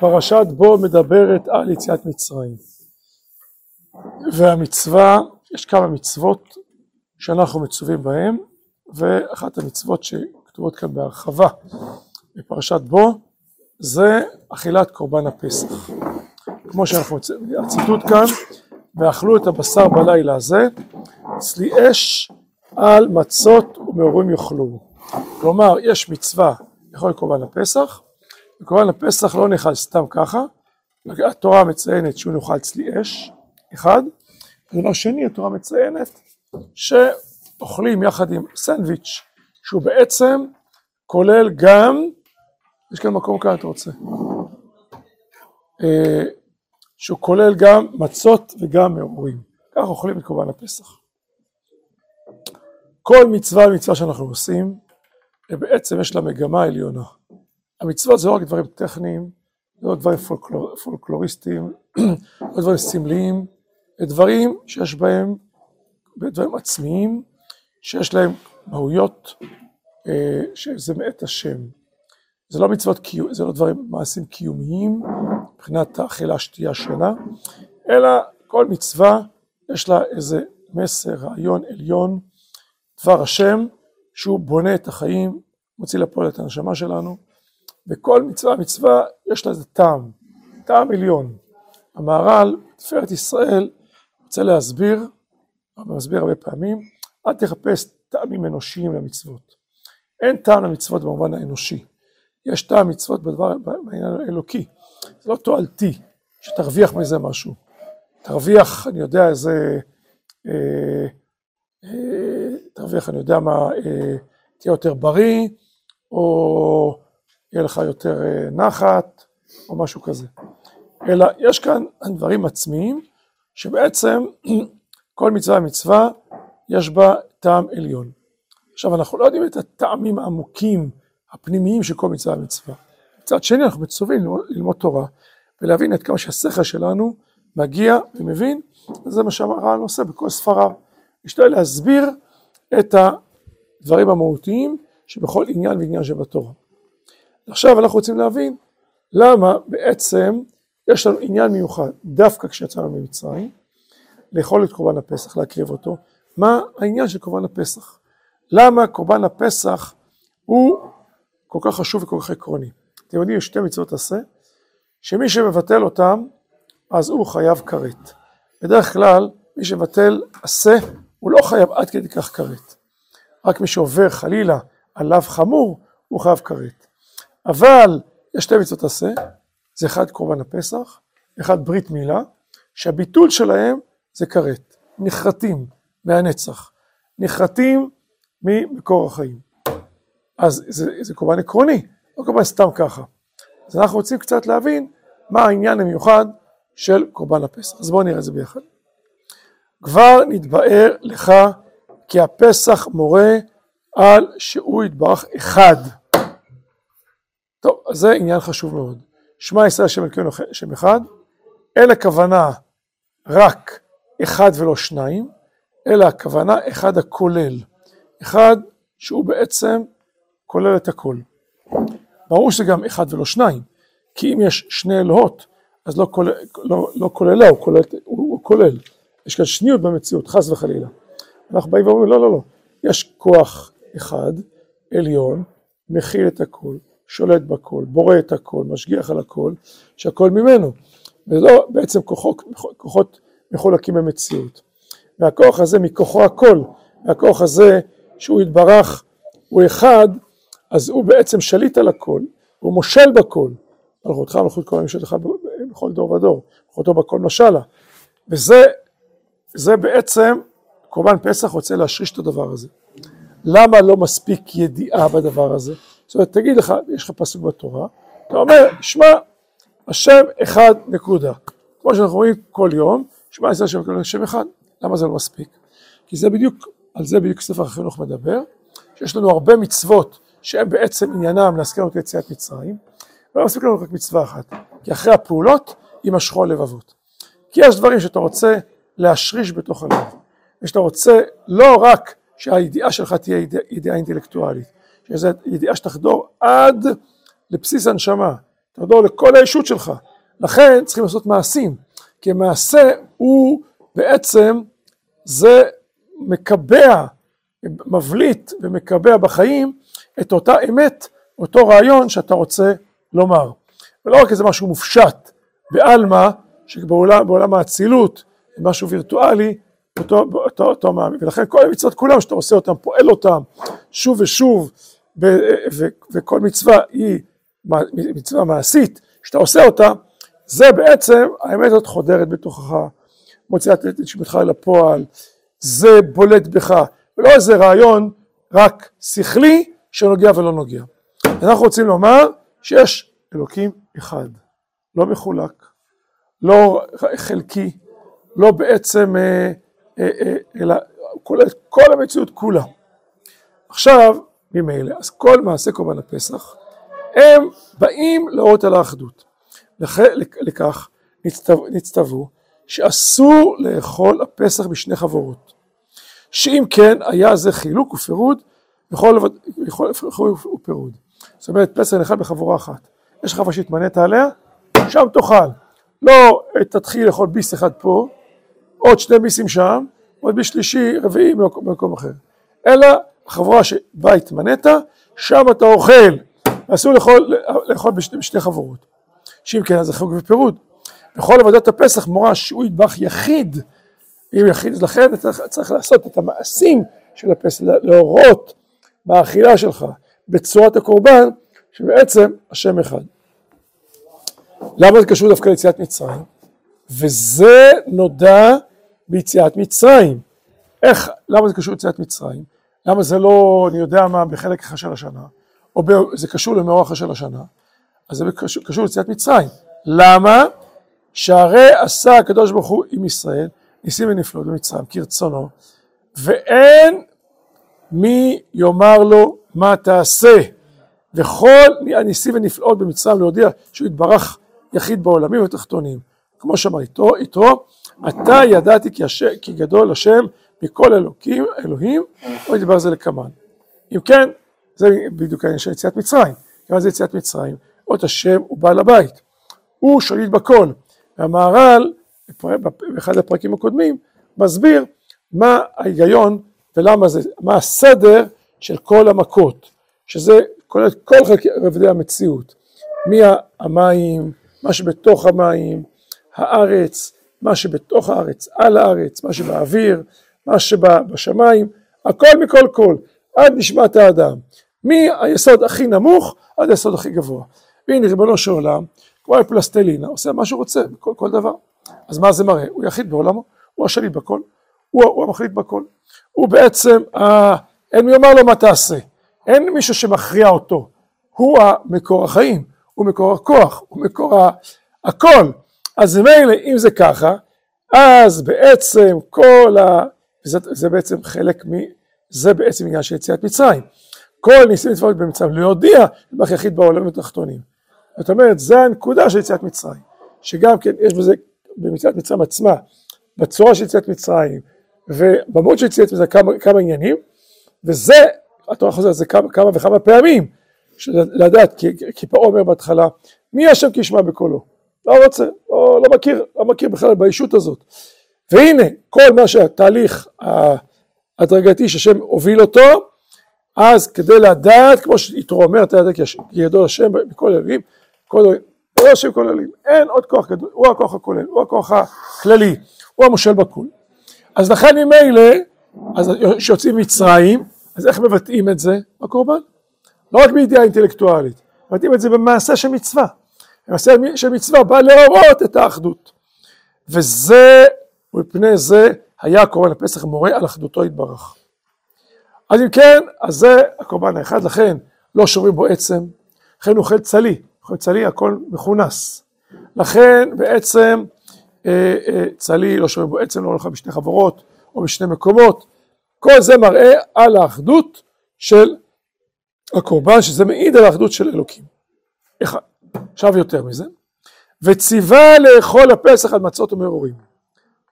פרשת בו מדברת על יציאת מצרים. והמצווה, יש כמה מצוות שאנחנו מצווים בהן ואחת המצוות שכתובות כאן בהרחבה בפרשת בו זה אכילת קורבן הפסח. כמו שאנחנו הציטוט כאן ואכלו את הבשר בלילה הזה צלי אש על מצות ומעורים יאכלו. כלומר יש מצווה לאכול קורבן הפסח וקורבן הפסח לא נאכל סתם ככה. התורה מציינת שהוא נאכל צלי אש אחד. ודבר שני התורה מציינת שאוכלים יחד עם סנדוויץ' שהוא בעצם כולל גם יש כאן מקום כאן אתה רוצה? אה, שהוא כולל גם מצות וגם מעורים כך אוכלים את קורבן הפסח. כל מצווה ומצווה שאנחנו עושים בעצם יש לה מגמה עליונה המצוות זה לא רק דברים טכניים, זה לא דברים פולקלור, פולקלוריסטיים, לא דברים סמליים, זה דברים שיש בהם, דברים עצמיים, שיש להם מהויות אה, שזה מאת השם. זה לא מצוות, זה לא דברים מעשים קיומיים מבחינת האכילה, שתייה, שינה, אלא כל מצווה יש לה איזה מסר, רעיון עליון, דבר השם, שהוא בונה את החיים, מוציא לפועל את הנשמה שלנו, וכל מצווה מצווה יש לה איזה טעם, טעם עליון. המהר"ל, תפארת ישראל, רוצה להסביר, הוא מסביר הרבה פעמים, אל תחפש טעמים אנושיים למצוות. אין טעם למצוות במובן האנושי. יש טעם מצוות בדבר, בעניין האלוקי. זה לא תועלתי, שתרוויח מזה משהו. תרוויח, אני יודע, איזה... אה, אה, תרוויח, אני יודע מה, אה, תהיה יותר בריא, או יהיה לך יותר אה, נחת או משהו כזה. אלא יש כאן דברים עצמיים שבעצם כל מצווה ומצווה יש בה טעם עליון. עכשיו אנחנו לא יודעים את הטעמים העמוקים הפנימיים של כל מצווה ומצווה. מצד שני אנחנו מצווים ללמוד תורה ולהבין את כמה שהשכל שלנו מגיע ומבין, וזה מה שהר"ן עושה בכל ספריו. משתדל להסביר את הדברים המהותיים שבכל עניין ועניין שבתורה. עכשיו אנחנו רוצים להבין למה בעצם יש לנו עניין מיוחד דווקא כשיצאנו ממצרים לאכול את קורבן הפסח, להקריב אותו, מה העניין של קורבן הפסח? למה קורבן הפסח הוא כל כך חשוב וכל כך עקרוני? אתם יודעים, יש שתי מצוות עשה, שמי שמבטל אותם, אז הוא חייב כרת. בדרך כלל, מי שמבטל עשה, הוא לא חייב עד כדי כך כרת. רק מי שעובר חלילה עליו חמור, הוא חייב כרת. אבל יש שתי מצוות עשה, זה אחד קורבן הפסח, אחד ברית מילה, שהביטול שלהם זה כרת, נחרטים מהנצח, נחרטים ממקור החיים. אז זה, זה קורבן עקרוני, לא קורבן סתם ככה. אז אנחנו רוצים קצת להבין מה העניין המיוחד של קורבן הפסח. אז בואו נראה את זה ביחד. כבר נתבאר לך כי הפסח מורה על שהוא יתברך אחד. טוב, זה עניין חשוב מאוד. שמע ישראל השם אלוקינו שם אחד, אין הכוונה רק אחד ולא שניים, אלא הכוונה אחד הכולל. אחד שהוא בעצם כולל את הכל. ברור שזה גם אחד ולא שניים, כי אם יש שני אלוהות, אז לא, כולל, לא, לא כוללה, הוא כולל, הוא, הוא כולל. יש כאן שניות במציאות, חס וחלילה. אנחנו באים ואומרים, לא, לא, לא. יש כוח אחד, עליון, מכיל את הכל, שולט בכל, בורא את הכל, משגיח על הכל, שהכל ממנו. ולא בעצם כוחות, כוחות מחולקים במציאות. והכוח הזה מכוחו הכל, והכוח הזה שהוא יתברך הוא אחד, אז הוא בעצם שליט על הכל, הוא מושל בכל. מלכותך מלכות כל המשלתך בכל דור ודור, מלכותו בכל משלה. וזה זה בעצם, קורבן פסח רוצה להשריש את הדבר הזה. למה לא מספיק ידיעה בדבר הזה? זאת אומרת, תגיד לך, יש לך פסוק בתורה, אתה אומר, שמע, השם אחד נקודה. כמו שאנחנו רואים כל יום, שמע ישראל שם כל שם אחד. למה זה לא מספיק? כי זה בדיוק, על זה בדיוק ספר החינוך מדבר, שיש לנו הרבה מצוות שהן בעצם עניינם להזכיר לנו את יציאת מצרים, ולא מספיק לנו רק מצווה אחת, כי אחרי הפעולות יימשכו הלבבות. כי יש דברים שאתה רוצה להשריש בתוך הלב, ושאתה רוצה לא רק שהידיעה שלך תהיה ידיעה אינטלקטואלית, שזו ידיעה שתחדור עד לבסיס הנשמה, תעזור לכל הישות שלך. לכן צריכים לעשות מעשים, כי מעשה הוא בעצם, זה מקבע, מבליט ומקבע בחיים את אותה אמת, אותו רעיון שאתה רוצה לומר. ולא רק איזה משהו מופשט, בעלמא, שבעולם האצילות, משהו וירטואלי, אותו, אותו, אותו מאמין. ולכן כל המצוות כולם, שאתה עושה אותם, פועל אותם שוב ושוב, וכל מצווה היא מצווה מעשית, שאתה עושה אותה, זה בעצם, האמת הזאת חודרת בתוכך, מוציאה את נשמתך אל הפועל, זה בולט בך, ולא איזה רעיון רק שכלי שנוגע ולא נוגע. אנחנו רוצים לומר שיש אלוקים אחד, לא מחולק, לא חלקי, לא בעצם, אה, אה, אה, אלא כל המציאות כולה. עכשיו, ממילא, אז כל מעשה קורבן הפסח, הם באים להורות על האחדות. לכך נצטוו שאסור לאכול הפסח בשני חברות, שאם כן היה זה חילוק ופירוד בכל חילוק ופירוד. זאת אומרת פסח נאכל בחבורה אחת. יש חווה שהתמנית עליה, שם תאכל. לא תתחיל לאכול ביס אחד פה, עוד שני ביסים שם, עוד ביס שלישי, רביעי במקום אחר. אלא החבורה שבה התמנית, שם אתה אוכל. אסור לאכול, לאכול בשני, בשני חברות. שאם כן, אז זה חילוק ופירוד. בכל עבודת הפסח מורה שהוא ידבח יחיד, אם יחיד, אז לכן אתה צריך לעשות את המעשים של הפסח, להורות באכילה שלך, בצורת הקורבן, שבעצם השם אחד. למה זה קשור דווקא ליציאת מצרים? וזה נודע ביציאת מצרים. איך, למה זה קשור ליציאת מצרים? למה זה לא, אני יודע מה, בחלק אחר של השנה, או ב, זה קשור למאורע אחר של השנה, אז זה קשור, קשור ליציאת מצרים. למה? שהרי עשה הקדוש ברוך הוא עם ישראל ניסים ונפלאות במצרים כרצונו, ואין מי יאמר לו מה תעשה. וכל הניסים ונפלאות במצרים להודיע שהוא יתברך יחיד בעולמים ובתחתונים. כמו שאמר יתרו, יתרו, אתה ידעתי כי, הש... כי גדול השם מכל אלוקים, אלוהים, או ידבר זה לקמן. אם כן, זה בדיוק העניין של יציאת מצרים. כיוון זה יציאת מצרים, עוד השם הוא בעל הבית. הוא שליט בכל. והמהר"ל, באחד הפרקים הקודמים, מסביר מה ההיגיון ולמה זה, מה הסדר של כל המכות, שזה כולל כל רבדי המציאות, מהמים, מה שבתוך המים, הארץ, מה שבתוך הארץ, על הארץ, מה שבאוויר, מה שבשמיים, הכל מכל כל, עד נשמת האדם, מהיסוד הכי נמוך עד היסוד הכי גבוה. והנה ריבונו של עולם, כמו פלסטלינה, עושה מה שהוא רוצה בכל כל דבר. אז מה זה מראה? הוא יחיד בעולמו, הוא השליט בכל, הוא, הוא המחליט בכל. הוא בעצם, אה, אין מי יאמר לו מה תעשה. אין מישהו שמכריע אותו, הוא המקור החיים, הוא מקור הכוח, הוא מקור הכל. אז מילא אם זה ככה, אז בעצם כל ה... וזה, זה בעצם חלק מ... זה בעצם עניין של יציאת מצרים. כל ניסים מצוות במצרים להודיע לבח יחיד בעולם התחתונים. זאת אומרת, זה הנקודה של יציאת מצרים, שגם כן יש בזה, ביציאת מצרים עצמה, בצורה של יציאת מצרים, ובמות של יציאת מצרים כמה, כמה עניינים, וזה התורה חוזרת זה כמה, כמה וכמה פעמים, לדעת, כי, כי פרעה אומר בהתחלה, מי השם כי ישמע בקולו? לא רוצה, לא, לא מכיר, לא מכיר בכלל בישות הזאת. והנה, כל מה שהתהליך ההדרגתי שהשם הוביל אותו, אז כדי לדעת, כמו שיתרו אומר, אתה יודע כי גדול השם בכל אלוהים, כל הוא השם כל אלוהים, אין עוד כוח גדול, הוא הכוח הכולל, הוא הכוח הכללי, הוא המושל בכל. אז לכן ממילא, אז כשיוצאים מצרים, אז איך מבטאים את זה? בקורבן. לא רק בידיעה אינטלקטואלית, מבטאים את זה במעשה של מצווה. מעשה של מצווה בא להורות את האחדות. וזה, ומפני זה היה קורבן הפסח מורה על אחדותו יתברך. אז אם כן, אז זה הקורבן האחד, לכן לא שוברים בו עצם, לכן הוא אוכל צלי, אוכל צלי הכל מכונס. לכן בעצם אה, אה, צלי לא שוברים בו עצם, לא הולך בשתי חברות או בשני מקומות, כל זה מראה על האחדות של הקורבן, שזה מעיד על האחדות של אלוקים. אחד. עכשיו יותר מזה, וציווה לאכול הפסח על מצות ומרורים.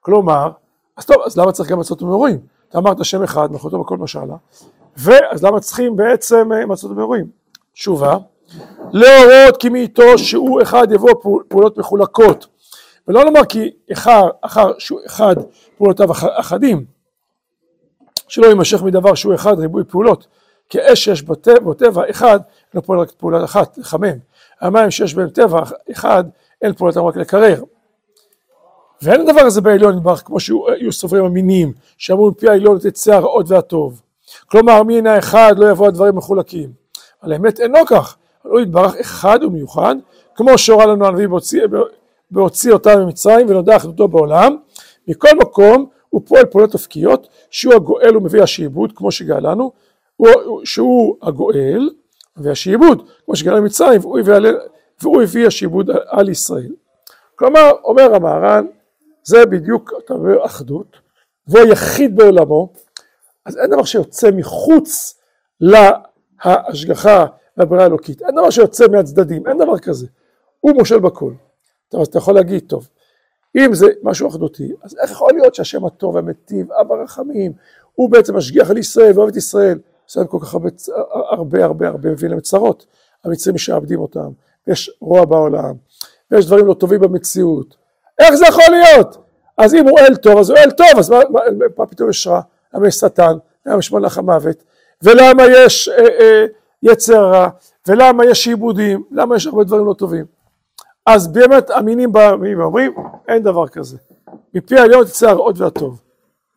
כלומר, אז טוב, אז למה צריך גם מצות ומרורים? אתה אמרת שם אחד, מלכותו בכל משלה, ואז למה צריכים בעצם אה, מצות ומרורים? תשובה, להורות כי מאיתו שהוא אחד יבוא פעולות מחולקות. ולא לומר כי אחר, אחר שהוא אחד פעולותיו אחדים. שלא יימשך מדבר שהוא אחד ריבוי פעולות. כי אש שיש בטבע אחד לא פועל רק פעולה אחת לחמם המים שיש בהם טבע אחד אין פעולתם רק לקרר ואין הדבר הזה בעליון נדבך כמו שהיו סוברים המינים שאמרו מפי העליון תצא הרעות והטוב. כלומר מן האחד לא יבוא הדברים מחולקים. על האמת אינו כך הוא יתברך אחד ומיוחד כמו שהורה לנו הנביא בהוציא, בהוציא אותם ממצרים ונודע אחדותו בעולם. מכל מקום הוא פועל פעולות אופקיות שהוא הגואל ומביא השעבוד כמו שגאלנו שהוא הגואל והשעבוד כמו שגאלנו ממצרים והוא הביא השעבוד על ישראל. כלומר אומר המהר"ן זה בדיוק אתה אומר אחדות והוא היחיד בעולמו אז אין דבר שיוצא מחוץ להשגחה והבריאה האלוקית. אין דבר שיוצא מהצדדים אין דבר כזה. הוא מושל בכל. טוב, אז אתה יכול להגיד טוב אם זה משהו אחדותי אז איך יכול להיות שהשם הטוב והמיטיב אב הרחמים הוא בעצם משגיח על ישראל ואוהב את ישראל? עושה להם כל כך הרבה הרבה הרבה הרבה מביא להם צרות המצרים משעבדים אותם ויש רוע בעולם ויש דברים לא טובים במציאות איך זה יכול להיות? אז אם הוא אל טוב אז הוא אל טוב אז מה, מה, מה פתאום יש רע? למה יש שטן? למה יש מלאך המוות? ולמה יש אה, אה, יצר רע? ולמה יש שעבודים? למה יש הרבה דברים לא טובים? אז באמת המינים באים ואומרים אין דבר כזה מפי העליון תצא הרעות והטוב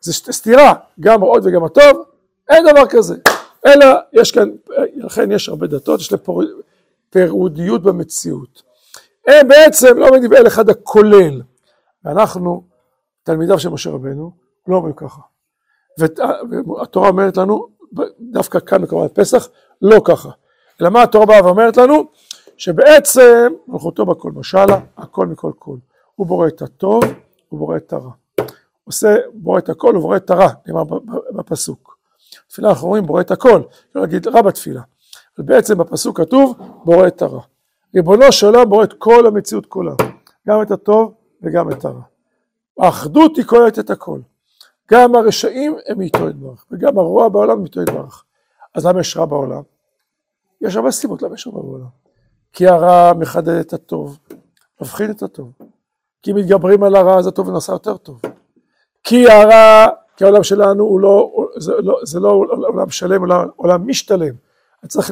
זה סתירה גם הרעות וגם הטוב אין דבר כזה אלא יש כאן לכן יש הרבה דתות יש להם פירודיות במציאות הם בעצם לא עומדים באל אחד הכולל ואנחנו תלמידיו של משה רבנו לא אומרים ככה. והתורה אומרת לנו דווקא כאן בקרבת פסח לא ככה. אלא מה התורה באה ואומרת לנו? שבעצם מלכותו בכל משלה הכל מכל כל. הוא בורא את הטוב הוא בורא את הרע. עושה בורא את הכל הוא בורא את הרע נאמר בפסוק. תפילה אנחנו אומרים בורא את הכל. לא להגיד רע בתפילה. אבל בעצם בפסוק כתוב בורא את הרע. ריבונו של עולם בורא את כל המציאות כולה. גם את הטוב וגם את הרע האחדות היא כוללת את הכל גם הרשעים הם מאיתו יתברך וגם הרוע בעולם מאיתו יתברך אז למה יש רע בעולם? יש הרבה סיבות למה יש רע בעולם כי הרע מחדד את הטוב, מבחין את הטוב. כי מתגברים על הרע אז הטוב נעשה יותר טוב. כי הרע, כי העולם שלנו הוא לא, זה לא, זה לא עולם שלם, עולם, עולם משתלם. צריך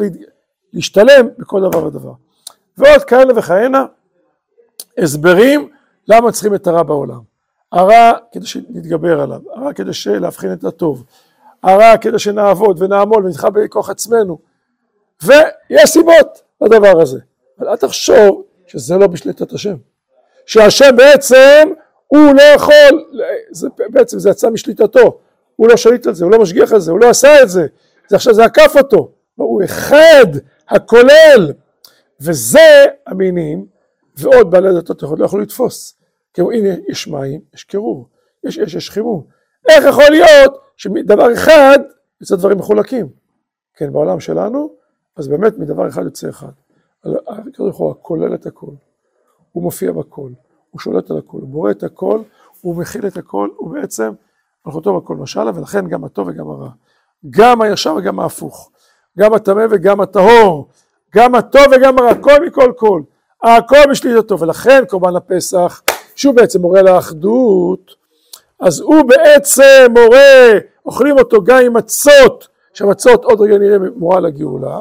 להשתלם בכל דבר ודבר. ועוד כהנה וכהנה הסברים למה צריכים את הרע בעולם. הרע כדי שנתגבר עליו, הרע כדי להבחין את הטוב, הרע כדי שנעבוד ונעמול ונדחה בכוח עצמנו. ויש סיבות לדבר הזה. אבל אל תחשוב שזה לא בשליטת השם. שהשם בעצם, הוא לא יכול, זה, בעצם זה יצא משליטתו, הוא לא שליט על זה, הוא לא משגיח על זה, הוא לא עשה את זה, זה עכשיו זה עקף אותו, הוא אחד, הכולל, וזה המינים, ועוד בעלי דתות לא יכולו לתפוס. כי הנה יש מים, יש קירוב, יש אש, יש חימום. איך יכול להיות שמדבר אחד יוצא דברים מחולקים? כן, בעולם שלנו, אז באמת מדבר אחד יוצא אחד. הקדוש ברוך הוא כולל את הכל, הוא מופיע בכל, הוא שולט על הכל, הוא בורא את הכל, הוא מכיל את הכל, הוא בעצם מלכותו בכל משלה, ולכן גם הטוב וגם הרע. גם הישר וגם ההפוך, גם הטמא וגם הטהור, גם הטוב וגם הרע, הכל מכל כל, הכל בשליטתו, ולכן קורבן הפסח, שהוא בעצם מורה לאחדות, אז הוא בעצם מורה, אוכלים אותו גם עם מצות, שהמצות עוד רגע נראה מורה לגאולה,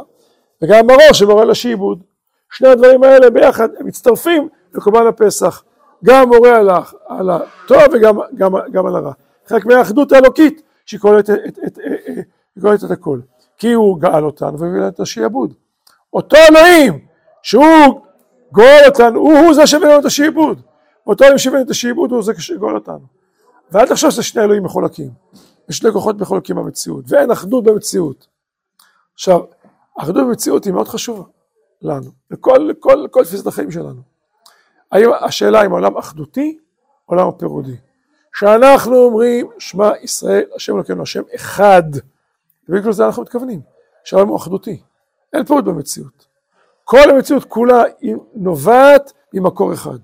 וגם מרור שמורה לשעבוד. שני הדברים האלה ביחד הם מצטרפים לקורבן הפסח, גם מורה על, על הטוב וגם גם, גם על הרע. חלק מהאחדות האלוקית שהיא כוללת את, את, את, את, את הכל, כי הוא גאל אותנו והביא לנו את השעבוד. אותו אלוהים שהוא גואל אותנו, הוא, הוא זה שהביא לנו את השעבוד. אותו אלוהים את השעבוד הוא זה שגואל אותנו. ואל תחשוב שזה שני אלוהים מחולקים. יש שני כוחות מחולקים במציאות, ואין אחדות במציאות. עכשיו, אחדות במציאות היא מאוד חשובה. לנו, לכל כל, כל תפיסת החיים שלנו. האם, השאלה אם העולם אחדותי, עולם פירודי. כשאנחנו אומרים שמע ישראל, השם אלוקינו, השם אחד, ובגלל זה אנחנו מתכוונים, שהעולם הוא אחדותי, אין פירוט במציאות. כל המציאות כולה היא נובעת ממקור אחד.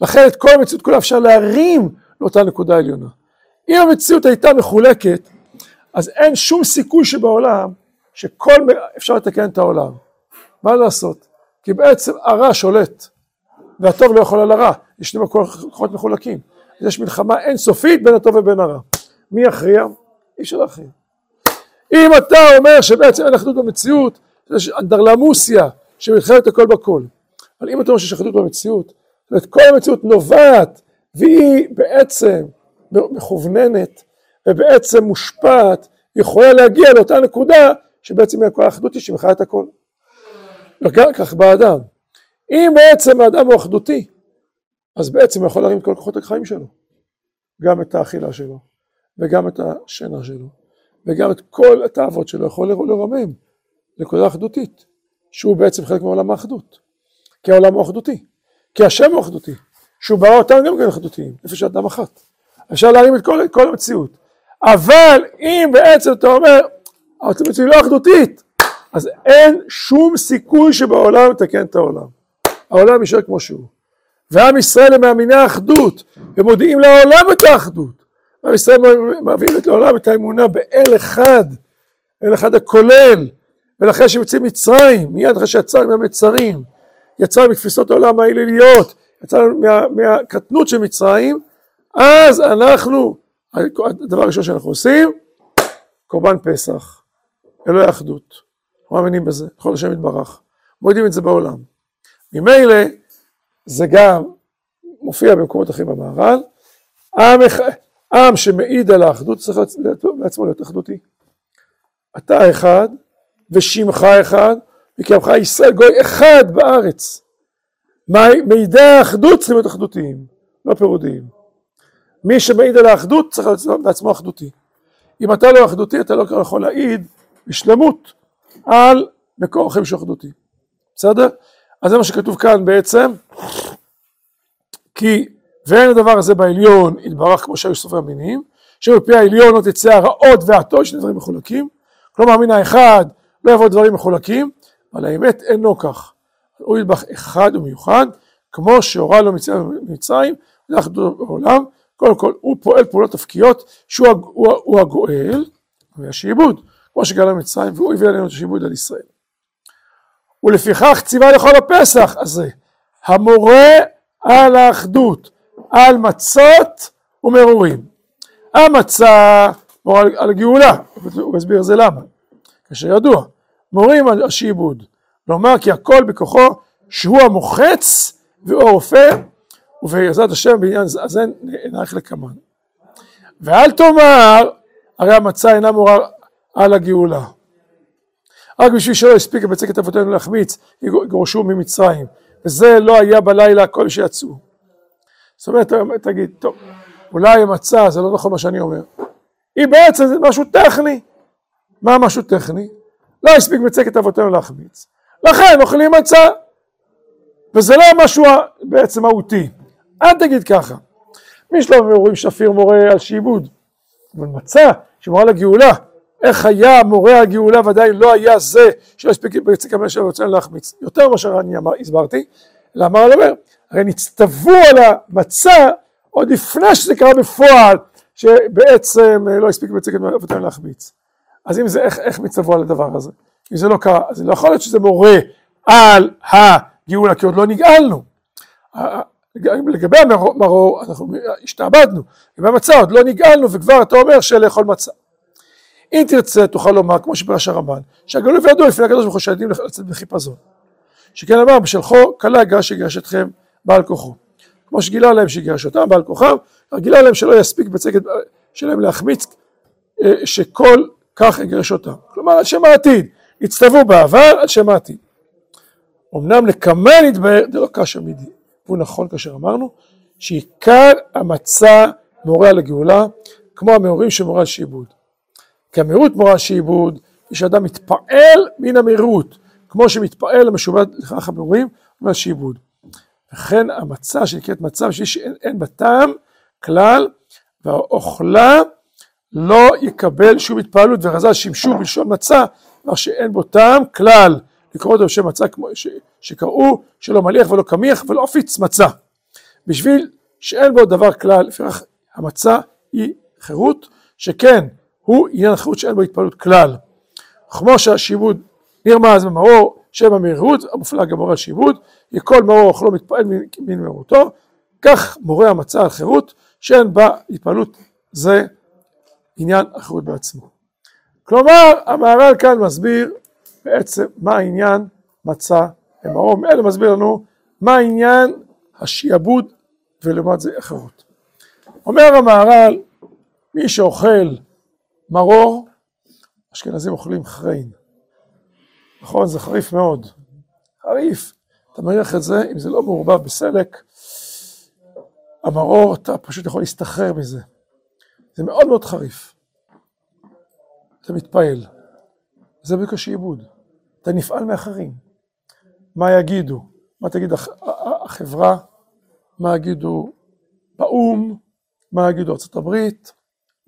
לכן את כל המציאות כולה אפשר להרים לאותה נקודה עליונה. אם המציאות הייתה מחולקת, אז אין שום סיכוי שבעולם שכל, אפשר לתקן את העולם. מה לעשות? כי בעצם הרע שולט, והטוב לא יכול על הרע, יש שני כוחות מחולקים. יש מלחמה אינסופית בין הטוב ובין הרע. מי יכריע? אי אפשר להכריע. אם אתה אומר שבעצם אין אחדות במציאות, יש אנדרלמוסיה שמלחמת הכל בכל. אבל אם אתה אומר שיש אחדות במציאות, זאת אומרת כל המציאות נובעת והיא בעצם מכווננת ובעצם מושפעת, יכולה להגיע לאותה נקודה שבעצם היא האחדות היא שמכלה את הכל. וגם כך באדם. אם בעצם האדם הוא אחדותי, אז בעצם הוא יכול להרים את כל כוחות החיים שלו. גם את האכילה שלו, וגם את השינה שלו, וגם את כל התאוות שלו יכול לרומם נקודה אחדותית, שהוא בעצם חלק מעולם האחדות. כי העולם הוא אחדותי, כי השם הוא אחדותי, שהוא ברא אותנו גם כן אחדותיים, נפש אדם אחת. אפשר להרים את כל, כל המציאות. אבל אם בעצם אתה אומר, המציאות היא לא אחדותית, אז אין שום סיכוי שבעולם לתקן את העולם. העולם יישאר כמו שהוא. ועם ישראל הם מאמיני האחדות, ומודיעים לעולם את האחדות. עם ישראל מביאים לעולם את האמונה באל אחד, אל אחד הכולל, ולכן שהם יוצאים מצרים, מיד אחרי שיצאנו מהמצרים, יצאנו מתפיסות העולם האליליות, יצאנו מה, מהקטנות של מצרים, אז אנחנו, הדבר הראשון שאנחנו עושים, קורבן פסח, אלוהי אחדות, אנחנו מאמינים בזה, יכול השם יתברך, מודיעים את זה בעולם. ממילא זה גם מופיע במקומות אחרים במהר"ל, עם, עם שמעיד על האחדות צריך לעצמו להיות אחדותי. אתה אחד ושמך אחד וקיימך ישראל גוי אחד בארץ. מידע האחדות צריכים להיות אחדותיים, לא פירודיים. מי שמעיד על האחדות צריך להיות בעצמו אחדותי. אם אתה לא אחדותי אתה לא יכול להעיד בשלמות על מקור חיים שהוא אחדותי. בסדר? אז זה מה שכתוב כאן בעצם, כי ואין הדבר הזה בעליון יתברך כמו שהיו סופי המינים, שבפי העליון לא תצא הרעות והטוב, שני דברים מחולקים, כלומר מן האחד לא יבוא דברים מחולקים, אבל האמת אינו כך. הוא ידבח אחד ומיוחד, כמו שהורה לו מצרים, לאחדות בעולם, קודם כל הוא פועל פעולות תפקיות שהוא הוא, הוא הגואל והשעבוד, כמו שגלה מצרים והוא הביא עלינו את השעבוד על ישראל. ולפיכך ציווה לכל הפסח הזה, המורה על האחדות, על מצות ומרורים. המצה מורה על הגאולה, הוא מסביר זה למה, כאשר ידוע, מורים על השעבוד, לומר כי הכל בכוחו שהוא המוחץ והוא הרופא ובעזרת השם בעניין הזה נערך לקמן. ואל תאמר הרי המצה אינה מורה על הגאולה רק בשביל שלא הספיק בצקת אבותינו להחמיץ, יגורשו ממצרים. וזה לא היה בלילה כל שיצאו. זאת אומרת, תגיד, טוב, אולי המצה, זה לא נכון מה שאני אומר. היא בעצם זה משהו טכני. מה משהו טכני? לא הספיק בצקת אבותינו להחמיץ. לכן אוכלים מצה. וזה לא משהו בעצם מהותי. אל תגיד ככה. מי שלא אומרים שפיר מורה על שעבוד. אבל מצה שמורה לגאולה, איך היה מורה הגאולה ועדיין לא היה זה שלא הספיק בצק המלך שלו להחמיץ יותר ממה שאני הסברתי למה הוא אומר הרי נצטוו על המצה עוד לפני שזה קרה בפועל שבעצם לא הספיק בצק המלך להחמיץ אז אם זה איך, איך מצטוו על הדבר הזה? אם זה לא קרה אז לא יכול להיות שזה מורה על הגאולה כי עוד לא נגאלנו. לגבי המרור אנחנו השתעבדנו, לגבי המצה עוד לא נגאלנו וכבר אתה אומר שלאכול מצה. אם תרצה תוכל לומר כמו שפרש הרמב"ן שהגלוי וידוע לפני הקדוש ברוך הוא שהילדים לצאת בחיפזון. שכן אמר בשלחו כלה יגרש יגרש אתכם בעל כוחו. כמו שגילה להם שיגרש אותם בעל כוחם גילה להם שלא יספיק בצקת שלהם להחמיץ אה, שכל כך יגרש אותם. כלומר על שם העתיד. הצטוו בעבר על שם העתיד. אמנם לקמן יתבהר זה לא קשה מידי והוא נכון כאשר אמרנו שעיקר המצה מורה על הגאולה כמו המאורים שמורה על שעבוד. כי המהירות מורה שעבוד, יש אדם מתפעל מן המהירות, כמו שמתפעל המשובד לכך המהורים, אומר שעבוד. וכן המצה שנקראת מצה שאין בה טעם כלל, והאוכלה לא יקבל שום התפעלות, ורז"ל שימשו בלשון מצה, דבר שאין בו טעם כלל, לקרוא אותו בשם מצה כמו ש, שקראו שלא מליח ולא קמיח ולא עפיץ מצה. בשביל שאין בו דבר כלל, לפיכך המצה היא חירות, שכן הוא עניין החירות שאין בו התפעלות כלל. כמו שהשיבוד נרמז במאור שם המהירות המופלג המורה על שיבוד, יכל מאור אוכלו מתפעל מן מהירותו, כך מורה המצה על חירות שאין בה התפעלות זה עניין החירות בעצמו. כלומר המהר"ל כאן מסביר בעצם מה העניין מצה במאור, אלה מסביר לנו מה העניין השיעבוד ולעומת זה החירות. אומר המהר"ל מי שאוכל מרור, אשכנזים אוכלים חריין. נכון, זה חריף מאוד. חריף. אתה מריח את זה, אם זה לא מעורבב בסלק, המרור, אתה פשוט יכול להסתחרר מזה. זה מאוד מאוד חריף. אתה מתפעל. זה בדיוק השעבוד. אתה נפעל מאחרים. מה יגידו? מה תגיד החברה? מה יגידו באו"ם? מה יגידו ארה"ב?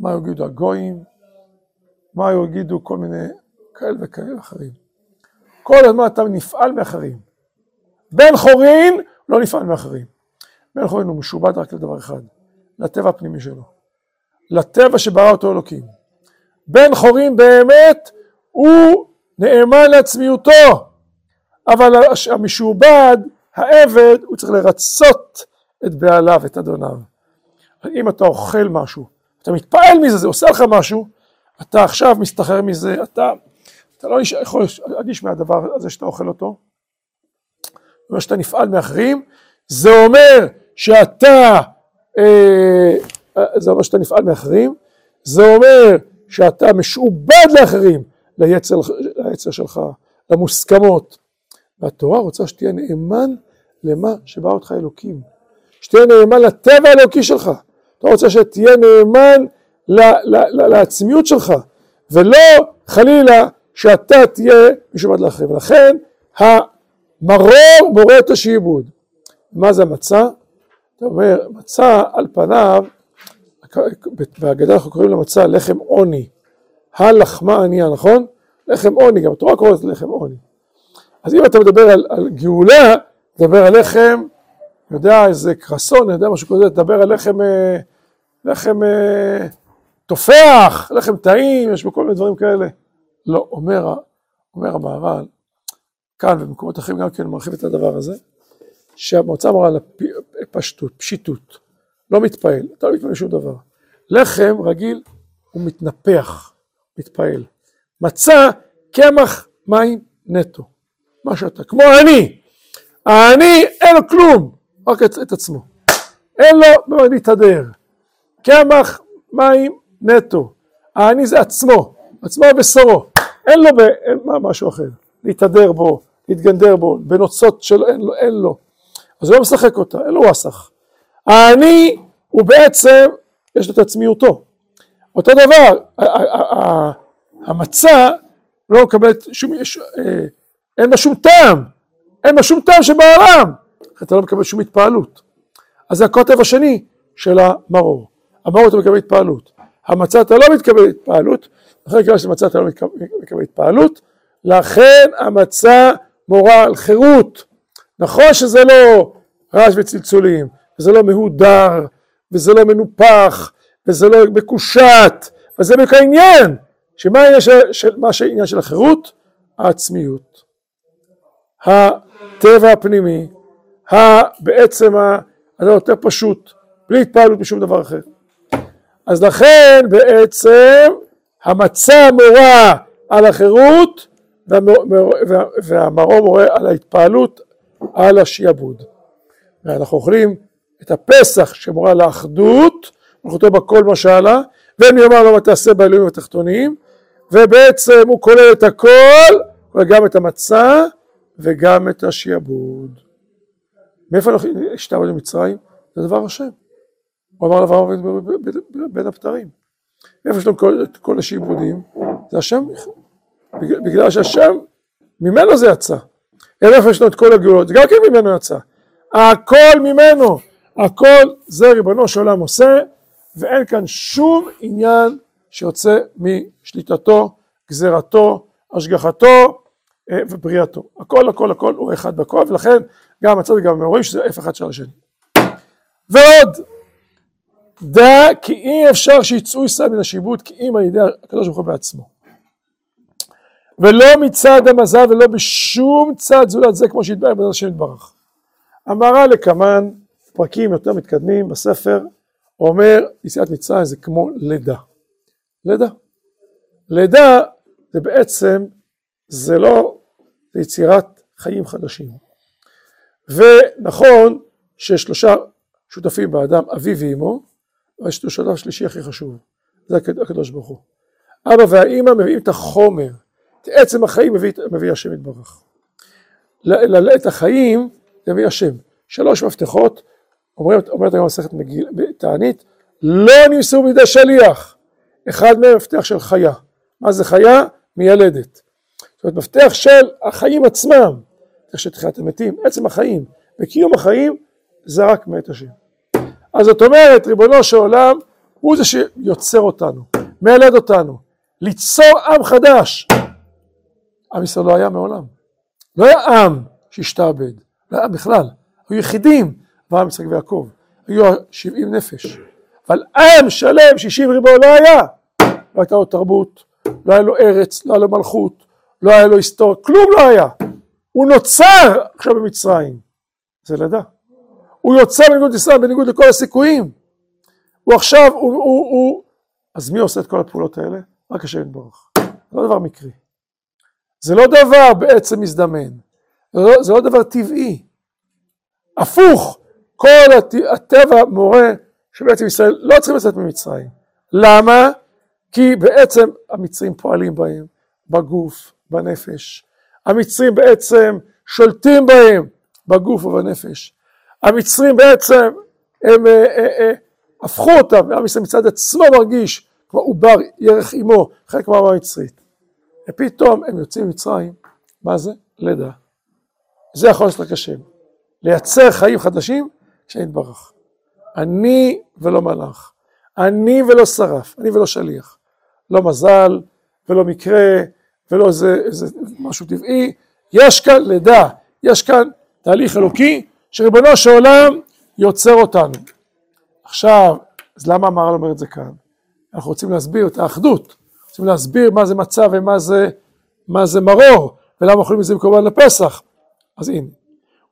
מה יגידו הגויים? מה יגידו כל מיני כאלה וכאלה אחרים. כל הזמן אתה נפעל מאחרים. בן חורין לא נפעל מאחרים. בן חורין הוא משובד רק לדבר אחד, לטבע הפנימי שלו. לטבע שברא אותו אלוקים. בן חורין באמת הוא נאמן לעצמיותו, אבל המשועבד, העבד, הוא צריך לרצות את בעליו, את אדוניו. אם אתה אוכל משהו, אתה מתפעל מזה, זה עושה לך משהו, אתה עכשיו מסתחרר מזה, אתה, אתה לא יכול להרגיש מהדבר הזה שאתה אוכל אותו, אומרת שאתה נפעל מאחרים, זה אומר שאתה, אה, זה אומר שאתה נפעל מאחרים, זה אומר שאתה משועבד לאחרים, ליצר, ליצר שלך, למוסכמות. והתורה רוצה שתהיה נאמן למה שבא אותך אלוקים, שתהיה נאמן לטבע האלוקי שלך. אתה רוצה שתהיה נאמן לעצמיות שלך, ולא חלילה שאתה תהיה משועבד לאחרים. ולכן המרור מורה את השעבוד. מה זה מצה? אתה אומר, מצה על פניו, בהגדה אנחנו קוראים למצה לחם עוני. הלחמה ענייה, נכון? לחם עוני, גם התורה קוראת לחם עוני. אז אם אתה מדבר על, על גאולה, תדבר על לחם, יודע, איזה קרסון, יודע משהו כזה, תדבר על לחם, אה, לחם אה, תופח, לחם טעים, יש בו כל מיני דברים כאלה. לא, אומר, אומר המהר"ל, כאן ובמקומות אחרים גם כן מרחיב את הדבר הזה, שהמועצה מורה על הפשטות, פשיטות, לא מתפעל, אתה לא מתפעל משום דבר. לחם רגיל הוא מתנפח, מתפעל. מצה, קמח, מים, נטו. מה שאתה, כמו אני. העני אין לו כלום, רק את, את עצמו. אין לו במה להתהדר. קמח, מים, נטו. העני זה עצמו, עצמו ובשורו. אין לו אין, מה, משהו אחר. להתהדר בו, להתגנדר בו, בנוצות שלו, אין לו, אין לו. אז הוא לא משחק אותה, אין לו ווסח. העני הוא בעצם, יש לו את עצמיותו. אותו דבר, המצה לא מקבלת שום, אה, אין בה שום טעם, אין בה שום טעם שבעולם, אתה לא מקבל שום התפעלות. אז זה הקוטב השני של המרור. המרור אתה מקבל התפעלות. המצה אתה לא מתקבל התפעלות, לכן כיוון שמצה אתה לא מקבל התפעלות, לכן המצה מורה על חירות. נכון שזה לא רעש וצלצולים, וזה לא מהודר, וזה לא מנופח, וזה לא מקושט, וזה בדיוק העניין, שמה העניין של, של, מה העניין של החירות? העצמיות. הטבע הפנימי, בעצם הדבר יותר פשוט, בלי התפעלות משום דבר אחר. אז לכן בעצם המצה מורה על החירות והמרור מורה על ההתפעלות על השעבוד. ואנחנו אוכלים את הפסח שמורה לאחדות, כותב בכל מה שעלה, לו מה תעשה באלוהים התחתונים, ובעצם הוא כולל את הכל, כולל גם את המצה וגם את השעבוד. מאיפה אנחנו השתעבד במצרים? זה דבר השם. הוא אמר לאברהם בין הפטרים. מאיפה יש לנו את כל השעבודים? זה השם, בגלל שהשם, ממנו זה יצא. איפה יש לנו את כל הגאולות? גם כן ממנו יצא. הכל ממנו, הכל זה ריבונו של עולם עושה, ואין כאן שום עניין שיוצא משליטתו, גזירתו, השגחתו אה, ובריאתו. הכל הכל הכל הוא אחד בכל, ולכן גם הצד וגם המאורים שזה איפה אחד של השני. ועוד, דע כי אי אפשר שיצאו ישראל מן השיבוט כי אם על ידי הקדוש ברוך הוא בעצמו. ולא מצד המזל ולא בשום צד זולת זה כמו שהתברר בעזרת השם יתברך. המהר"ל לקמן, פרקים יותר מתקדמים בספר, אומר יציאת מצרים זה כמו לידה. לידה. לידה זה בעצם, זה לא, זה יצירת חיים חדשים. ונכון ששלושה שותפים באדם, אבי ואמו, ויש לו שותף שלישי הכי חשוב, זה הקדוש ברוך הוא. אבא והאימא מביאים את החומר, את עצם החיים מביא, מביא השם יתברך. את החיים מביא השם. שלוש מפתחות, אומרת, אומרת היום מסכת תענית, לא נמסרו בידי שליח. אחד מהם מפתח של חיה. מה זה חיה? מיילדת. זאת אומרת, מפתח של החיים עצמם, איך שתחיית המתים, עצם החיים וקיום החיים, זה רק מאת השם. אז זאת אומרת, ריבונו של עולם, הוא זה שיוצר אותנו, מיילד אותנו, ליצור עם חדש. עם ישראל לא היה מעולם. לא היה עם שהשתעבד, לא היה בכלל. היו יחידים, אברהם, יצחק ויעקב. היו שבעים נפש. אבל עם שלם, שישים ריבו, לא היה. לא הייתה לו תרבות, לא היה לו ארץ, לא היה לו מלכות, לא היה לו היסטוריה, כלום לא היה. הוא נוצר עכשיו במצרים. זה לידה. הוא יוצא בניגוד לישראל, בניגוד לכל הסיכויים. הוא עכשיו, הוא, הוא, הוא... אז מי עושה את כל הפעולות האלה? רק השם יתברך. זה לא דבר מקרי. זה לא דבר בעצם מזדמן. זה לא, זה לא דבר טבעי. הפוך, כל הט... הטבע מורה שבעצם ישראל לא צריכים לצאת ממצרים. למה? כי בעצם המצרים פועלים בהם, בגוף, בנפש. המצרים בעצם שולטים בהם, בגוף ובנפש. המצרים בעצם הם אה, אה, אה, הפכו אותם, ועם ישראל מצד עצמו מרגיש כמו עובר ירך עמו, חלק מהעם המצרית. ופתאום הם יוצאים ממצרים, מה זה? לידה. זה יכול לעשות רק. לייצר חיים חדשים, שיתברך. אני ולא מלאך. אני ולא שרף, אני ולא שליח. לא מזל, ולא מקרה, ולא איזה, איזה משהו טבעי. יש כאן לידה, יש כאן תהליך אלוקי, שריבונו של עולם יוצר אותנו. עכשיו, אז למה המהר"ל אומר את זה כאן? אנחנו רוצים להסביר את האחדות, רוצים להסביר מה זה מצה ומה זה, מה זה מרור, ולמה אוכלים את זה בקורבן לפסח. אז הנה,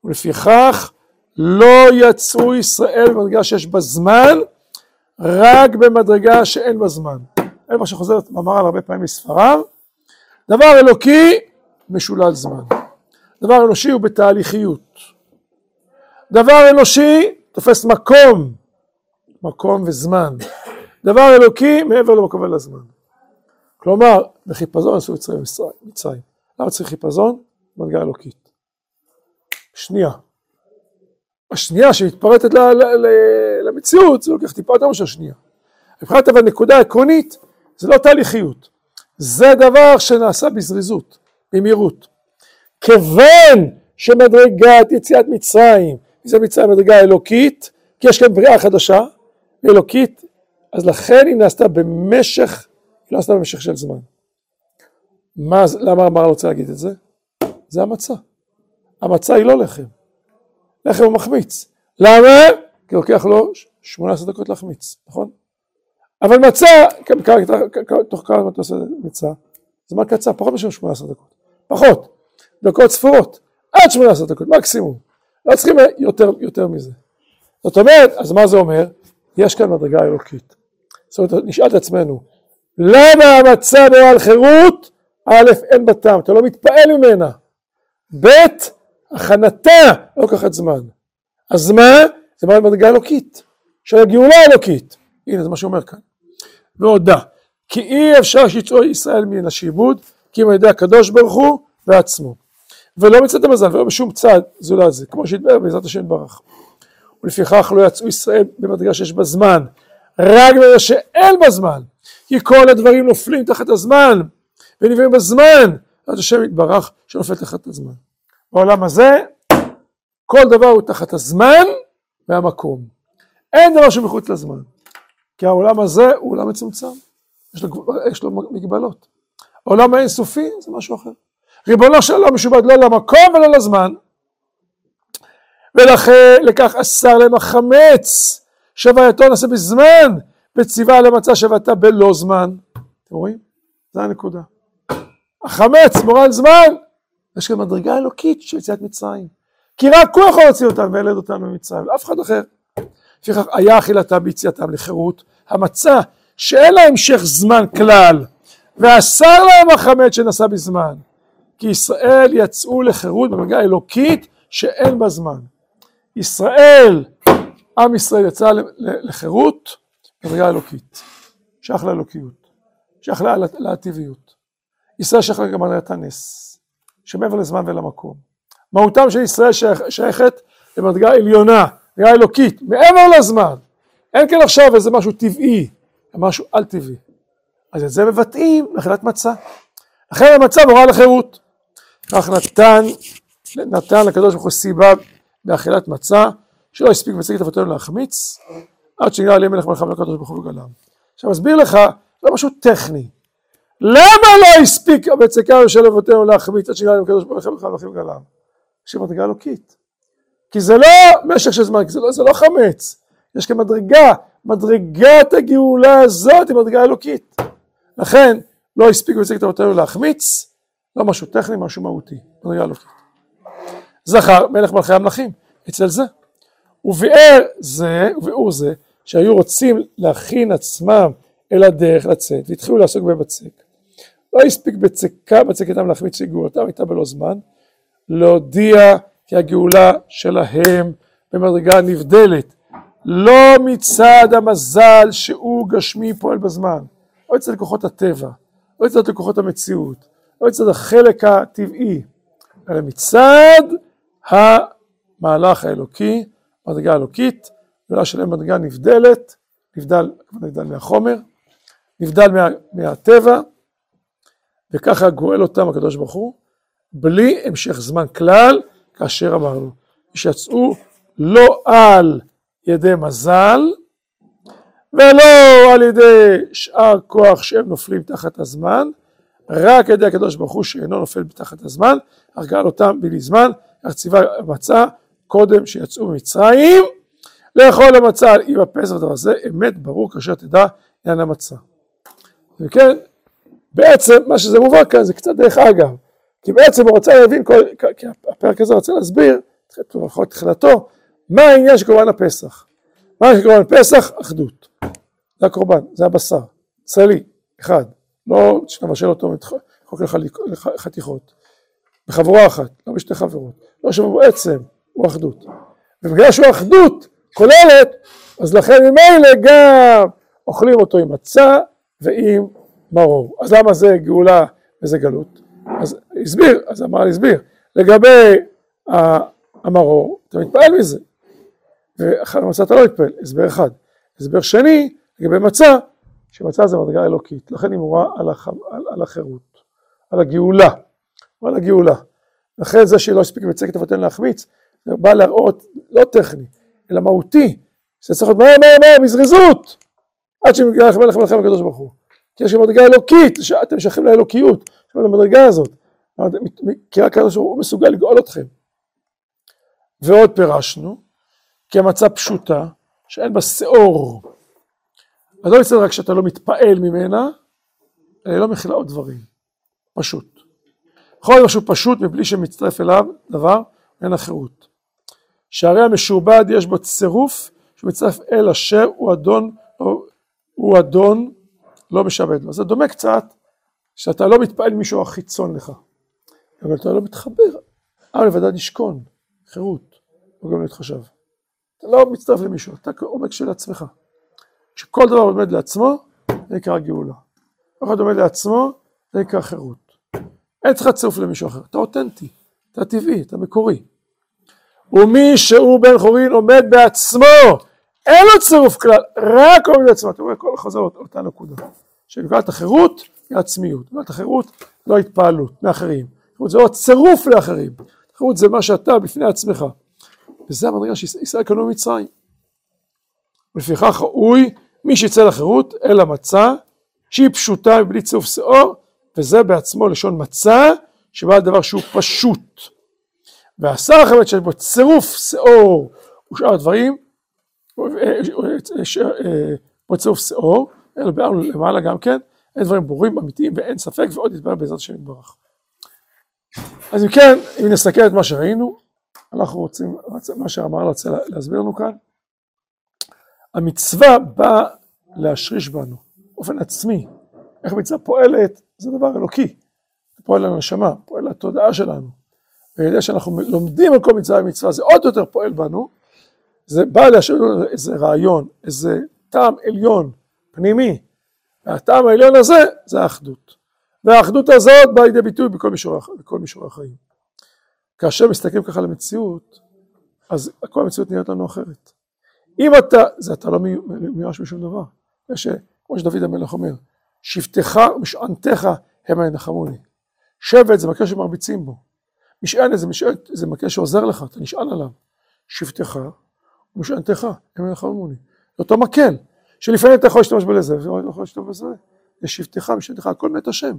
ולפיכך לא יצאו ישראל במדרגה שיש בה זמן, רק במדרגה שאין בה זמן. זה מה שחוזר במהר"ל הרבה פעמים מספריו. דבר אלוקי משולל זמן. דבר אנושי הוא בתהליכיות. דבר אנושי תופס מקום, מקום וזמן. דבר אלוקי מעבר למקום ולזמן. כלומר, בחיפזון עשו יצרים מצרים. למה צריך חיפזון? מנגה אלוקית. שנייה. השנייה שמתפרטת למציאות, זה לוקח טיפה יותר מאשר שנייה. מבחינת אבל נקודה עקרונית, זה לא תהליכיות. זה דבר שנעשה בזריזות, במהירות. כיוון שמדרגת יציאת מצרים זה מצרים מדרגה אלוקית, כי יש כאן בריאה חדשה, אלוקית, אז לכן היא נעשתה במשך, היא לא נעשתה במשך של זמן. מה, למה אמר רוצה להגיד את זה? זה המצה. המצה היא לא לחם. לחם הוא מחמיץ. למה? כי לוקח לו 18 דקות להחמיץ, נכון? אבל מצה, תוך כמה זמן אתה עושה מצה? זמן קצר, פחות מ-18 דקות. פחות. דקות ספורות. עד 18 דקות, מקסימום. לא צריכים יותר, יותר מזה. זאת אומרת, אז מה זה אומר? יש כאן מדרגה אלוקית. זאת אומרת, נשאל את עצמנו, למה המצה על חירות? א', אין בה טעם, אתה לא מתפעל ממנה. ב', הכנתה לא לוקחת זמן. אז מה? זה מה מדרגה אלוקית, של הגאולה האלוקית. הנה, זה מה שאומר כאן. והודה, כי אי אפשר שיצאו ישראל מן השעבוד, כי אם על ידי הקדוש ברוך הוא בעצמו. ולא מצד המזל ולא בשום צד זולת זה, כמו שהתברר בעזרת השם יתברך. ולפיכך לא יצאו ישראל במדרגה שיש בה זמן, רק בגלל שאין בה זמן, כי כל הדברים נופלים תחת הזמן, ונבאים בזמן, עד השם יתברך שנופל תחת הזמן. בעולם הזה, כל דבר הוא תחת הזמן והמקום. אין דבר שמחוץ לזמן, כי העולם הזה הוא עולם מצומצם, יש לו, יש לו מגבלות. העולם האינסופי זה משהו אחר. ריבונו של עולם משובד לא למקום ולא לזמן. ולכן לכך אסר להם החמץ, שווייתו נעשה בזמן, וציווה למצה שווייתה בלא זמן. אתם רואים? זה הנקודה. החמץ מורל זמן, יש כאן מדרגה אלוקית של יציאת מצרים. כי רק הוא יכול להוציא אותם וילד אותם ממצרים, ואף אחד אחר. לפיכך היה אכילתם ביציאתם לחירות, המצה שאין לה המשך זמן כלל, ואסר להם החמץ שנשא בזמן. כי ישראל יצאו לחירות במגע אלוקית שאין בה זמן. ישראל, עם ישראל יצא לחירות במגע אלוקית, שייך לאלוקיות, שייך לטבעיות. ישראל שייך גם על הנס, שמעבר לזמן ולמקום. מהותם של ישראל שייכת למדרגה עליונה, מדרגה אלוקית, מעבר לזמן. אין כאן עכשיו איזה משהו טבעי, משהו על טבעי. אז את זה מבטאים לאכילת מצה. לכן המצה מורה לחירות. כך נתן, נתן לקדוש ברוך הוא סיבה באכילת מצה, שלא הספיק את אבותינו להחמיץ, עד שנגלה עליהם מלך מלכה לקדוש ברוך הוא וגלם. עכשיו אסביר לך, זה משהו טכני. למה לא הספיק הבצקה של אבותינו להחמיץ עד שנגלה עליהם הקדוש ברוך הוא וגלם? יש מדרגה אלוקית. כי זה לא משך של זמן, זה לא, זה לא חמץ. יש כאן מדרגה, מדרגת הגאולה הזאת היא מדרגה אלוקית. לכן לא הספיק את אבותינו להחמיץ, לא משהו טכני, משהו מהותי, מדרגה אלוקית. זכר מלך מלכי המלכים, אצל זה. וביאר זה, וביאור זה, שהיו רוצים להכין עצמם אל הדרך לצאת, והתחילו לעסוק בבצק. לא הספיק בצקה, בצקתם להחמיץ שגאולתם הייתה בלא זמן, להודיע כי הגאולה שלהם במדרגה נבדלת, לא מצד המזל שהוא גשמי פועל בזמן, לא מצד כוחות הטבע, לא מצד כוחות המציאות, לא מצד החלק הטבעי, אלא מצד המהלך האלוקי, מדרגה אלוקית, גאולה שלהם מדרגה נבדלת, נבדל, נבדל מהחומר, נבדל מה, מהטבע, וככה גואל אותם הקדוש ברוך הוא, בלי המשך זמן כלל, כאשר אמרנו, שיצאו לא על ידי מזל, ולא על ידי שאר כוח שהם נופלים תחת הזמן, רק על ידי הקדוש ברוך הוא שאינו נופל תחת הזמן, גאל אותם בלי זמן, אך ציווה המצה קודם שיצאו ממצרים, לאכול המצה עם הפסח ודבר זה, אמת ברור כאשר תדע עניין המצה. וכן, בעצם מה שזה מובא כאן זה קצת דרך אגב, כי בעצם הוא רוצה להבין, כל, כי הפרק הזה רוצה להסביר, לפחות תחילתו, מה העניין של קורבן הפסח. מה של קורבן הפסח? אחדות. זה הקורבן, זה הבשר, צלי, אחד, לא שנבשל אותו חוק לחתיכות, בחבורה אחת, לא בשתי חברות, לא שהוא בעצם, הוא אחדות. ובגלל שהוא אחדות כוללת, אז לכן ממילא גם אוכלים אותו עם מצה ועם מרור. אז למה זה גאולה וזה גלות? אז הסביר, אז אמר הסביר, לגבי המרור, אתה מתפעל מזה, ואחר המצה אתה לא מתפעל, הסבר אחד. הסבר שני, לגבי מצה, שמצה זה מדרגה אלוקית, לכן היא מורה על, הח... על, החירות, על הגאולה, על הגאולה. לכן זה שהיא לא הספיק בצקת אבותינו להחמיץ, זה בא להראות, לא טכני, אלא מהותי, שזה צריך להיות מהר מהר מהר, בזריזות, עד שמגיע לכם לכם לכם הקדוש ברוך הוא. כי יש מדרגה אלוקית, שאתם שייכים לאלוקיות, יש המדרגה הזאת, כי רק הקדוש ברוך הוא מסוגל לגאול אתכם. ועוד פירשנו, כי המצה פשוטה, שאין בה שאור. אז לא בסדר רק שאתה לא מתפעל ממנה, אלא לא מכילה עוד דברים. פשוט. יכול להיות משהו פשוט מבלי שמצטרף אליו דבר, אין החירות. שהרי המשועבד יש בו צירוף שמצטרף אל אשר הוא אדון, הוא אדון לא משעבד לו. זה דומה קצת שאתה לא מתפעל מישהו החיצון לך, אבל אתה לא מתחבר, אבל לבדד ישכון, חירות, וגם להתחשב. אתה לא מצטרף למישהו, אתה עומד של עצמך. כשכל דבר עומד לעצמו, זה נקרא גאולה. אחד עומד לעצמו, זה נקרא חירות. אין צריך צירוף למישהו אחר, אתה אותנטי, אתה טבעי, אתה מקורי. ומי שהוא בן חורין עומד בעצמו, אין לו צירוף כלל, רק עומד בעצמו. אתה רואה, כל חוזר אותה נקודה. שנקראת החירות היא עצמיות, נקראת החירות לא התפעלות מאחרים. חירות זה לא צירוף לאחרים, חירות זה מה שאתה בפני עצמך. וזה המדרגה שישראל קנו ממצרים. ולפיכך ראוי מי שיצא לחירות אל המצה שהיא פשוטה מבלי צירוף שאור וזה בעצמו לשון מצה שבא דבר שהוא פשוט. והשר החמץ שיש בו צירוף שאור ושאר הדברים צירוף שאור אלא בארנו למעלה גם כן אין דברים ברורים, אמיתיים ואין ספק ועוד יתברר בעזרת השם יתברך. אז אם כן, אם נסתכל את מה שראינו, אנחנו רוצים, מה שאמר רוצה להסביר לנו כאן, המצווה באה להשריש בנו, באופן עצמי. איך מצווה פועלת, זה דבר אלוקי. פועל על הנשמה, פועל על התודעה שלנו. ויודע שאנחנו לומדים על כל מצווה ומצווה, זה עוד יותר פועל בנו. זה בא להשאיר לנו איזה רעיון, איזה טעם עליון, פנימי. והטעם העליון הזה, זה האחדות. והאחדות הזאת באה לידי ביטוי בכל מישור, בכל מישור החיים. כאשר מסתכלים ככה למציאות, אז כל המציאות נראית לנו אחרת. אם אתה, זה אתה לא מיואש משום דבר. יש, כמו שדוד המלך אומר, שבטך ומשענתך המה ינחמוני. שבט זה מקרה שמרביצים בו. משענת זה, זה מקרה שעוזר לך, אתה נשען עליו. שבטך ומשענתך המה ינחמוני. זה אותו מקל, שלפעמים אתה יכול להשתמש בלזה, ולא יכול להשתמש בזה. זה שבטך ומשענתך, הכל מאת השם.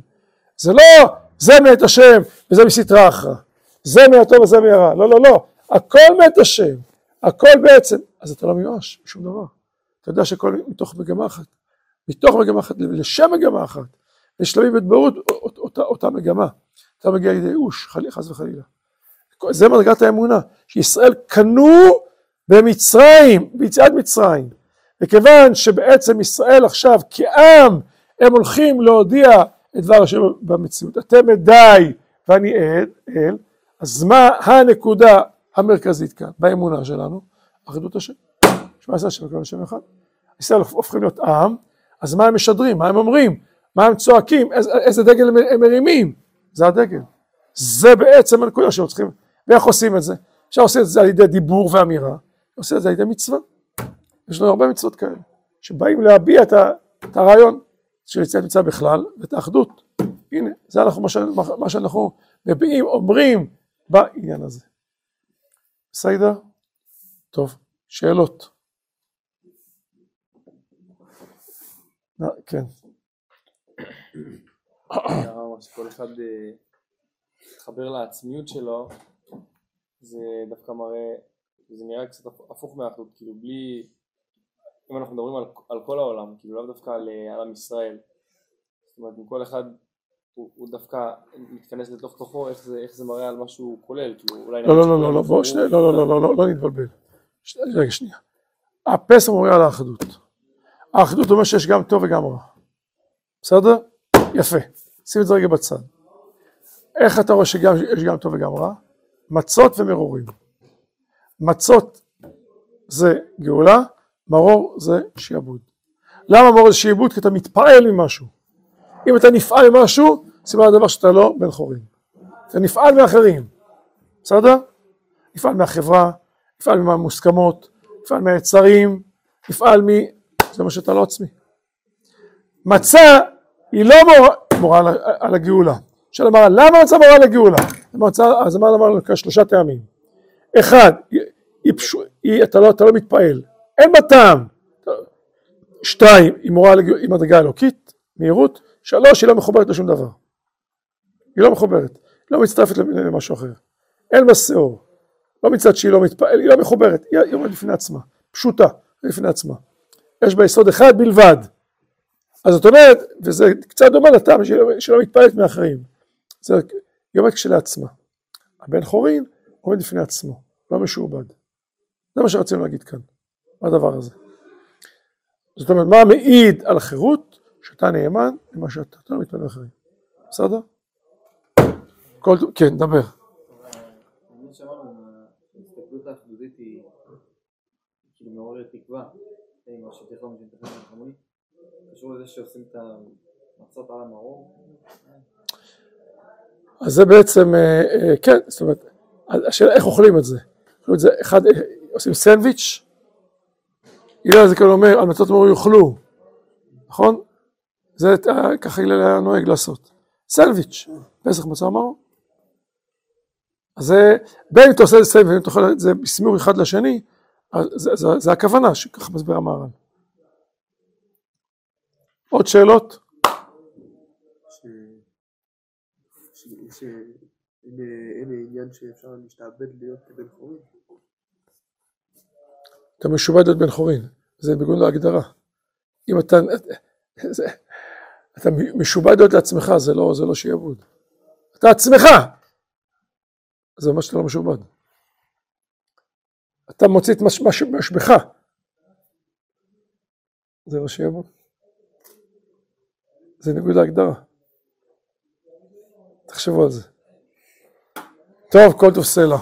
זה לא זה מאת השם וזה מסתרא אחרא. זה מהטוב וזה מהרע. לא, לא, לא. הכל מאת השם. הכל בעצם. אז אתה לא מיואש משום דבר. אתה יודע שהכל מתוך מגמה אחת. מתוך מגמה אחת לשם מגמה אחת. לשלבים והתברות אותה, אותה מגמה. אתה מגיע לידי ייאוש, חס וחלילה. זה מדרגת האמונה, שישראל קנו במצרים, ביציאת מצרים. וכיוון שבעצם ישראל עכשיו כעם, הם הולכים להודיע את דבר השם במציאות. אתם עדיי ואני עד, אל, אז מה הנקודה המרכזית כאן, באמונה שלנו? אחדות השם. שמע ישראל השם וכל השם אחד. ישראל הופכים להיות עם, אז מה הם משדרים? מה הם אומרים? מה הם צועקים? איזה, איזה דגל הם מרימים? זה הדגל. זה בעצם הנקודה שאנחנו צריכים. ואיך עושים את זה? אפשר לעשות את זה על ידי דיבור ואמירה, עושים את זה על ידי מצווה. יש לנו הרבה מצוות כאלה, שבאים להביע את, ה, את הרעיון של יציאת מצווה בכלל, ואת האחדות. הנה, זה אנחנו, מה, ש, מה שאנחנו מביעים, אומרים בעניין הזה. בסדר? טוב, שאלות. כן. כל אחד מתחבר אה, לעצמיות שלו, זה דווקא מראה, זה נראה קצת הפוך מהאחדות, כאילו בלי, אם אנחנו מדברים על, על כל העולם, כאילו לאו דווקא על, אה, על עם ישראל, זאת אומרת אם כל אחד הוא, הוא דווקא מתכנס לתוך תוכו, איך זה, איך זה מראה על משהו כולל, כאילו אולי... לא, לא, לא, לא, לא, בוא, שנייה, לא, לא, לא, לא, לא, לא נתבלבל. רגע, שנייה. הפסח מורה על האחדות. האחדות אומר שיש גם טוב וגם רע. בסדר? יפה. שים את זה רגע בצד. איך אתה רואה שיש גם טוב וגם רע? מצות ומרורים. מצות זה גאולה, מרור זה שיעבוד. למה מרור זה שיעבוד? כי אתה מתפעל ממשהו. אם אתה נפעל ממשהו, סימן הדבר שאתה לא בן חורים. אתה נפעל מאחרים, בסדר? נפעל מהחברה, נפעל מהמוסכמות, נפעל מהיצרים, נפעל מ... זה מה שאתה לא עצמי. מצה היא לא מורה, מורה על, הגאולה. עכשיו אמר, למה מצה מורה על הגאולה? אז אמר כאן שלושה טעמים. אחד, היא, היא, היא, אתה, לא, אתה לא מתפעל, אין בה טעם. שתיים, היא מורה על היא מדרגה אלוקית, מהירות. שלוש, היא לא מחוברת לשום דבר. היא לא מחוברת, היא לא מצטרפת למשהו אחר. אין בה שאור. לא מצד שהיא לא מתפעלת, היא לא מחוברת, היא עומדת בפני עצמה, פשוטה, בפני עצמה. יש בה יסוד אחד בלבד. אז זאת אומרת, וזה קצת דומה לטעם שלא לא מתפעלת מאחרים. זה, היא עומדת כשלעצמה. הבן חורין עומד בפני עצמו, לא משועבד. זה מה שרצינו להגיד כאן, מה הדבר הזה. זאת אומרת, מה מעיד על חירות? שאתה נאמן למה שאתה, אתה לא מתפעל מאחרים. בסדר? כל, כן, דבר. כאילו מעורר תקווה, עם השטיח לא מתכנן חמוני, קשור לזה שעושים את המצות על המרור? אז זה בעצם, אה, אה, כן, זאת אומרת, השאלה איך אוכלים את זה. את זה אחד, עושים סנדוויץ', הלל זה כאילו אומר, על מצות מרור יאכלו, נכון? זה ככה הלל היה נוהג לעשות. סנדוויץ', פסח מצה מרור. אז בין אם אתה עושה את זה סנדוויץ', ואם אתה אוכל את זה בסמיור אחד לשני, זה, זה, זה הכוונה שככה מסביר המהר"ן. עוד שאלות? שאין עניין שאפשר להשתעבד להיות בן חורין. אתה משובד להיות בן חורין, זה בגון להגדרה. אם אתה, אתה משובד להיות לעצמך, זה לא, זה לא שיעבוד. אתה עצמך! זה שאתה לא משובד. אתה מוציא את מש- משבך. זה לא שיעבוד. זה ניגוד להגדרה. תחשבו על זה. טוב, כל טוב סלע.